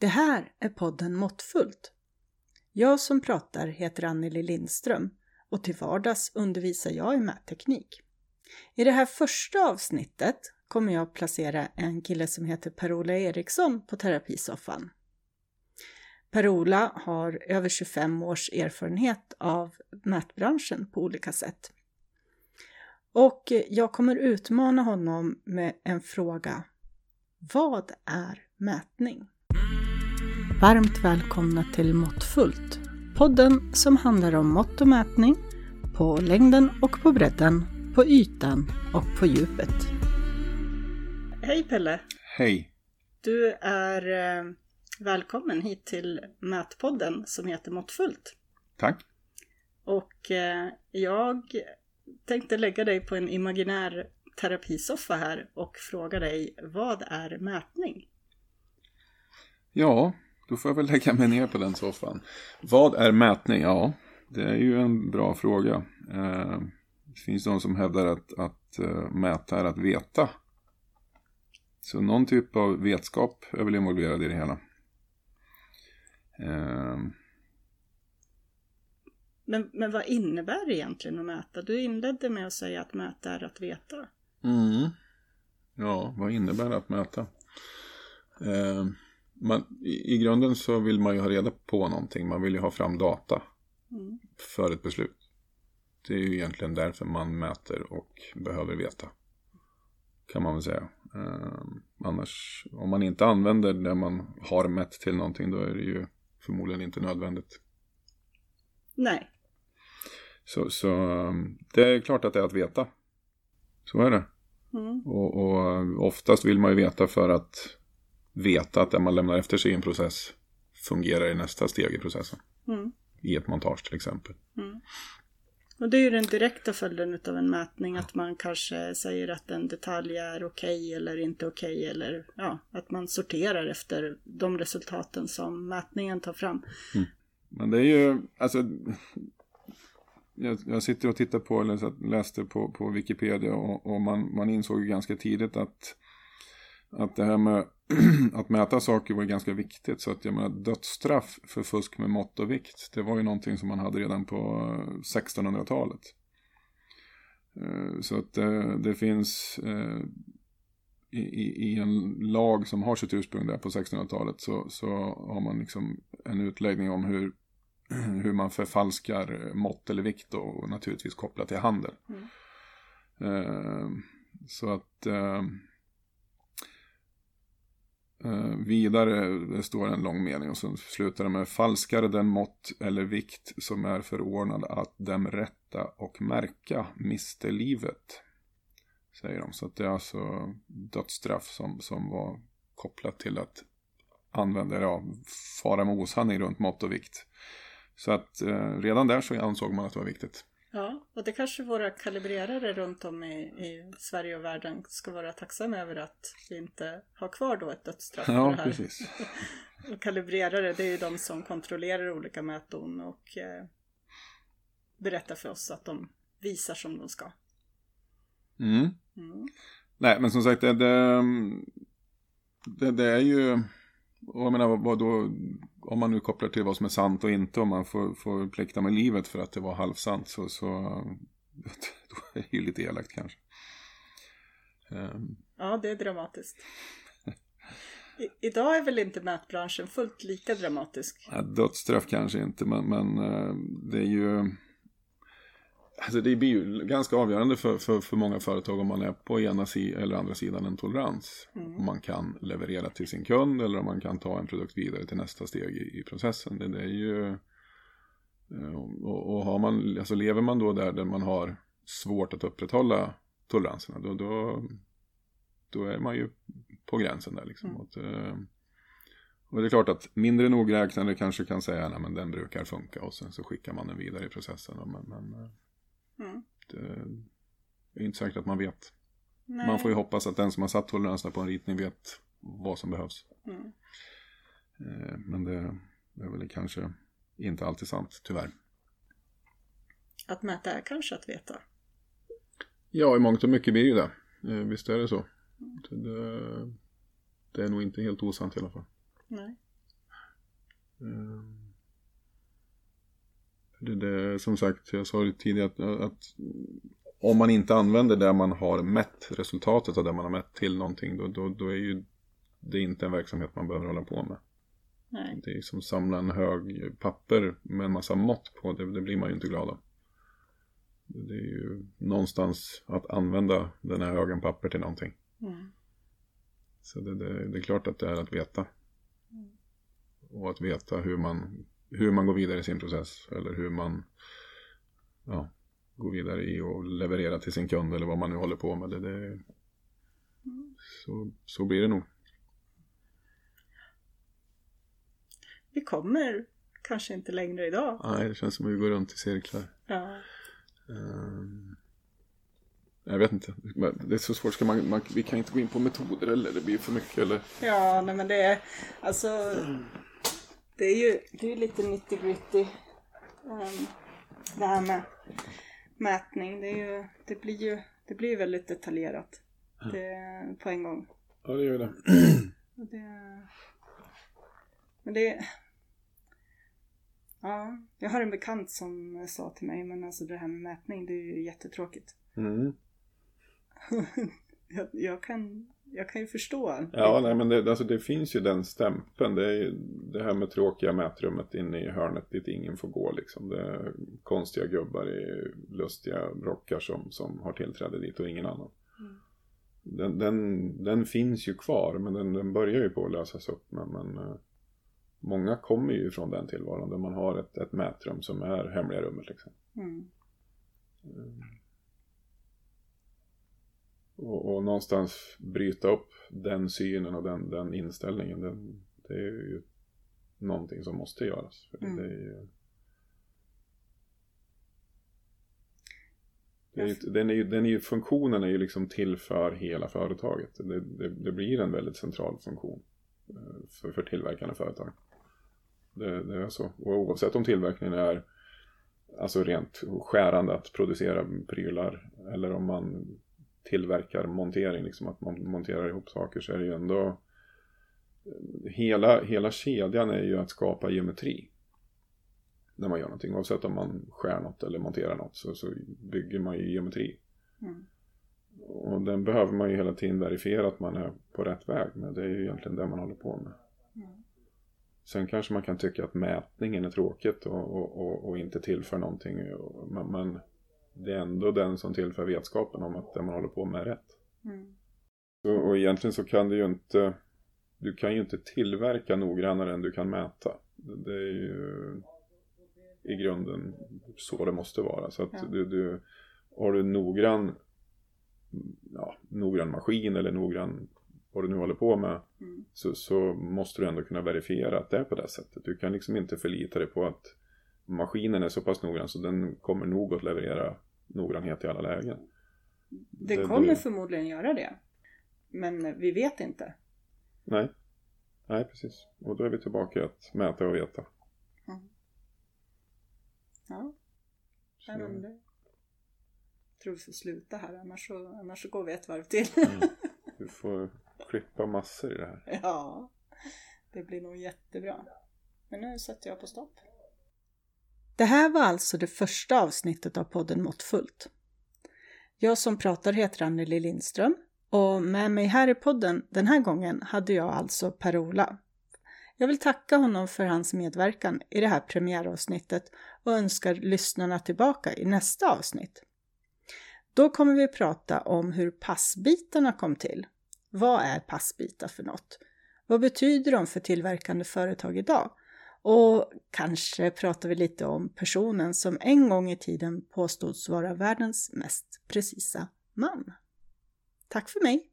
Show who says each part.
Speaker 1: Det här är podden Måttfullt. Jag som pratar heter Anneli Lindström och till vardags undervisar jag i mätteknik. I det här första avsnittet kommer jag att placera en kille som heter Per-Ola Eriksson på terapisoffan. Per-Ola har över 25 års erfarenhet av mätbranschen på olika sätt. Och jag kommer utmana honom med en fråga. Vad är mätning? Varmt välkomna till Måttfullt, podden som handlar om mått och mätning på längden och på bredden, på ytan och på djupet. Hej Pelle!
Speaker 2: Hej!
Speaker 1: Du är eh, välkommen hit till Mätpodden som heter Måttfullt.
Speaker 2: Tack!
Speaker 1: Och eh, jag tänkte lägga dig på en imaginär terapisoffa här och fråga dig, vad är mätning?
Speaker 2: Ja, då får jag väl lägga mig ner på den soffan. Vad är mätning? Ja, det är ju en bra fråga. Eh, det finns de som hävdar att, att eh, mäta är att veta. Så någon typ av vetskap är väl involverad i det hela. Eh,
Speaker 1: men, men vad innebär det egentligen att mäta? Du inledde med att säga att mäta är att veta.
Speaker 2: Mm. Ja, vad innebär det att mäta? Eh, man, i, I grunden så vill man ju ha reda på någonting. Man vill ju ha fram data mm. för ett beslut. Det är ju egentligen därför man mäter och behöver veta. Kan man väl säga. Eh, annars, om man inte använder det man har mätt till någonting, då är det ju förmodligen inte nödvändigt.
Speaker 1: Nej.
Speaker 2: Så, så det är klart att det är att veta. Så är det. Mm. Och, och, oftast vill man ju veta för att veta att det man lämnar efter sig i en process fungerar i nästa steg i processen. Mm. I ett montage till exempel. Mm.
Speaker 1: Och det är ju den direkta följden av en mätning att man kanske säger att en detalj är okej okay eller inte okej okay, eller ja, att man sorterar efter de resultaten som mätningen tar fram. Mm.
Speaker 2: Men det är ju, alltså jag, jag, sitter och tittar på, eller läste på, på Wikipedia och, och man, man insåg ganska tidigt att, att det här med att mäta saker var ganska viktigt. Så att jag menar dödsstraff för fusk med mått och vikt, det var ju någonting som man hade redan på 1600-talet. Eh, så att det, eh, det finns eh, i, i, en lag som har sitt ursprung där på 1600-talet så, så har man liksom en utläggning om hur hur man förfalskar mått eller vikt och naturligtvis kopplat till handel. Mm. Eh, så att eh, eh, Eh, vidare, det står en lång mening och så slutar det med falskare den mått eller vikt som är förordnad att dem rätta och märka miste livet. Säger de. Så att det är alltså dödsstraff som, som var kopplat till att använda, ja, fara med osanning runt mått och vikt. Så att eh, redan där så ansåg man att det var viktigt.
Speaker 1: Ja, och det kanske våra kalibrerare runt om i, i Sverige och världen ska vara tacksamma över att vi inte har kvar då ett dödsstraff
Speaker 2: ja, här. Precis.
Speaker 1: och kalibrerare, det är ju de som kontrollerar olika mäton och eh, berättar för oss att de visar som de ska.
Speaker 2: Mm. Mm. Nej, men som sagt, det, det, det, det är ju och jag menar, vad då, om man nu kopplar till vad som är sant och inte, om man får, får plikta med livet för att det var halvsant, så, så då är det ju lite elakt kanske.
Speaker 1: Um. Ja, det är dramatiskt. I, idag är väl inte mätbranschen fullt lika dramatisk?
Speaker 2: Ja, dödsstraff kanske inte, men, men uh, det är ju Alltså det blir ju ganska avgörande för, för, för många företag om man är på ena si eller andra sidan en tolerans. Mm. Om man kan leverera till sin kund eller om man kan ta en produkt vidare till nästa steg i, i processen. Det, det, är ju... Eh, och, och har man, alltså lever man då där, där man har svårt att upprätthålla toleranserna, då, då, då är man ju på gränsen där liksom. Mm. Och, eh, och det är klart att mindre nogräknade kanske kan säga att den brukar funka och sen så skickar man den vidare i processen. Men, men eh, Mm. Det är inte säkert att man vet. Nej. Man får ju hoppas att den som har satt toleranserna på en ritning vet vad som behövs. Mm. Eh, men det, är väl kanske inte alltid sant, tyvärr.
Speaker 1: Att mäta är kanske att veta.
Speaker 2: Ja, i mångt och mycket blir ju det. Eh, visst är det så. Det, det är nog inte helt osant i alla fall.
Speaker 1: Nej.
Speaker 2: Ehm, det, det, som sagt, jag sa det tidigare att, att om man inte använder det man har mätt, resultatet av det man har mätt till någonting, då, då, då är ju det inte en verksamhet man behöver hålla på med.
Speaker 1: Nej.
Speaker 2: Det är som samla en hög papper med en massa mått på, det, det blir man ju inte glad av. Det är ju någonstans att använda den här högen papper till någonting.
Speaker 1: Mm.
Speaker 2: Så det, det, det, är klart att det är att veta. Och att veta hur man, hur man går vidare i sin process. Eller hur man ja, går vidare i och leverera till sin kund eller vad man nu håller på med. Det, det, så, så blir det nog.
Speaker 1: Vi kommer kanske inte längre idag.
Speaker 2: Nej, det känns som att vi går runt i cirklar.
Speaker 1: Ja.
Speaker 2: Um, jag vet inte. Det är så svårt. Ska man, man, vi kan inte gå in på metoder eller det blir för mycket eller?
Speaker 1: Ja, nej men det är alltså det är ju det är lite 90 gritty um, det här med mätning. Det, är ju, det blir ju det blir väldigt detaljerat det, på en gång.
Speaker 2: Ja, det gör det.
Speaker 1: det men det Ja, jag har en bekant som sa till mig, men alltså det här med mätning, det är ju jättetråkigt.
Speaker 2: Mm.
Speaker 1: jag, jag, kan, jag kan ju förstå.
Speaker 2: Ja, nej, men det, alltså, det finns ju den stämpeln. Det är ju det här med tråkiga mätrummet inne i hörnet dit ingen får gå liksom. Det är konstiga gubbar i lustiga rockar som, som har tillträde dit och ingen annan. Mm. Den, den, den, finns ju kvar, men den, den börjar ju på att lösas upp. Men, men eh, många kommer ju från den tillvaron där man har ett, ett mätrum som är hemliga rummet liksom. Mm. Och, och, någonstans bryta upp den synen och den, den inställningen. Den, det är ju någonting som måste göras. För mm. det är ju, det är, den, är ju, den är ju, funktionen är ju liksom till för hela företaget. Det, det, det blir en väldigt central funktion eh, för, för tillverkande företag. Det, det, är så. Och oavsett om tillverkningen är alltså rent skärande att producera prylar eller om man tillverkar montering, liksom att man monterar ihop saker så är det ju ändå hela, hela kedjan är ju att skapa geometri när man gör någonting. Oavsett om man skär något eller monterar något så, så bygger man ju geometri. Mm. Och den behöver man ju hela tiden verifiera att man är på rätt väg med. Det är ju egentligen det man håller på med. Mm. Sen kanske man kan tycka att mätningen är tråkigt och, och, och, och inte tillför någonting. Men, men, det är ändå den som tillför vetskapen om att det man håller på med är rätt. Mm. Så, och egentligen så kan du ju inte du kan ju inte tillverka noggrannare än du kan mäta. Det är ju i grunden så det måste vara. Så att ja. du, du, har du noggrann, ja, noggrann maskin eller noggrann vad du nu håller på med mm. så, så måste du ändå kunna verifiera att det är på det sättet. Du kan liksom inte förlita dig på att maskinen är så pass noggrann så den kommer nog att leverera noggrannhet i alla lägen.
Speaker 1: Det, det kommer det... förmodligen göra det. Men vi vet inte.
Speaker 2: Nej. Nej, precis. Och då är vi tillbaka i att mäta och veta.
Speaker 1: Mm. Ja. Så... men det... Jag tror vi får sluta här annars så, annars så går vi ett varv till.
Speaker 2: Mm. Vi får klippa massor i det här.
Speaker 1: Ja, det blir nog jättebra. Men nu sätter jag på stopp. Det här var alltså det första avsnittet av podden Måttfullt. Jag som pratar heter Anneli Lindström och med mig här i podden den här gången hade jag alltså Per-Ola. Jag vill tacka honom för hans medverkan i det här premiäravsnittet och önskar lyssnarna tillbaka i nästa avsnitt. Då kommer vi prata om hur passbitarna kom till vad är passbitar för något? Vad betyder de för tillverkande företag idag? Och kanske pratar vi lite om personen som en gång i tiden påstods vara världens mest precisa man. Tack för mig!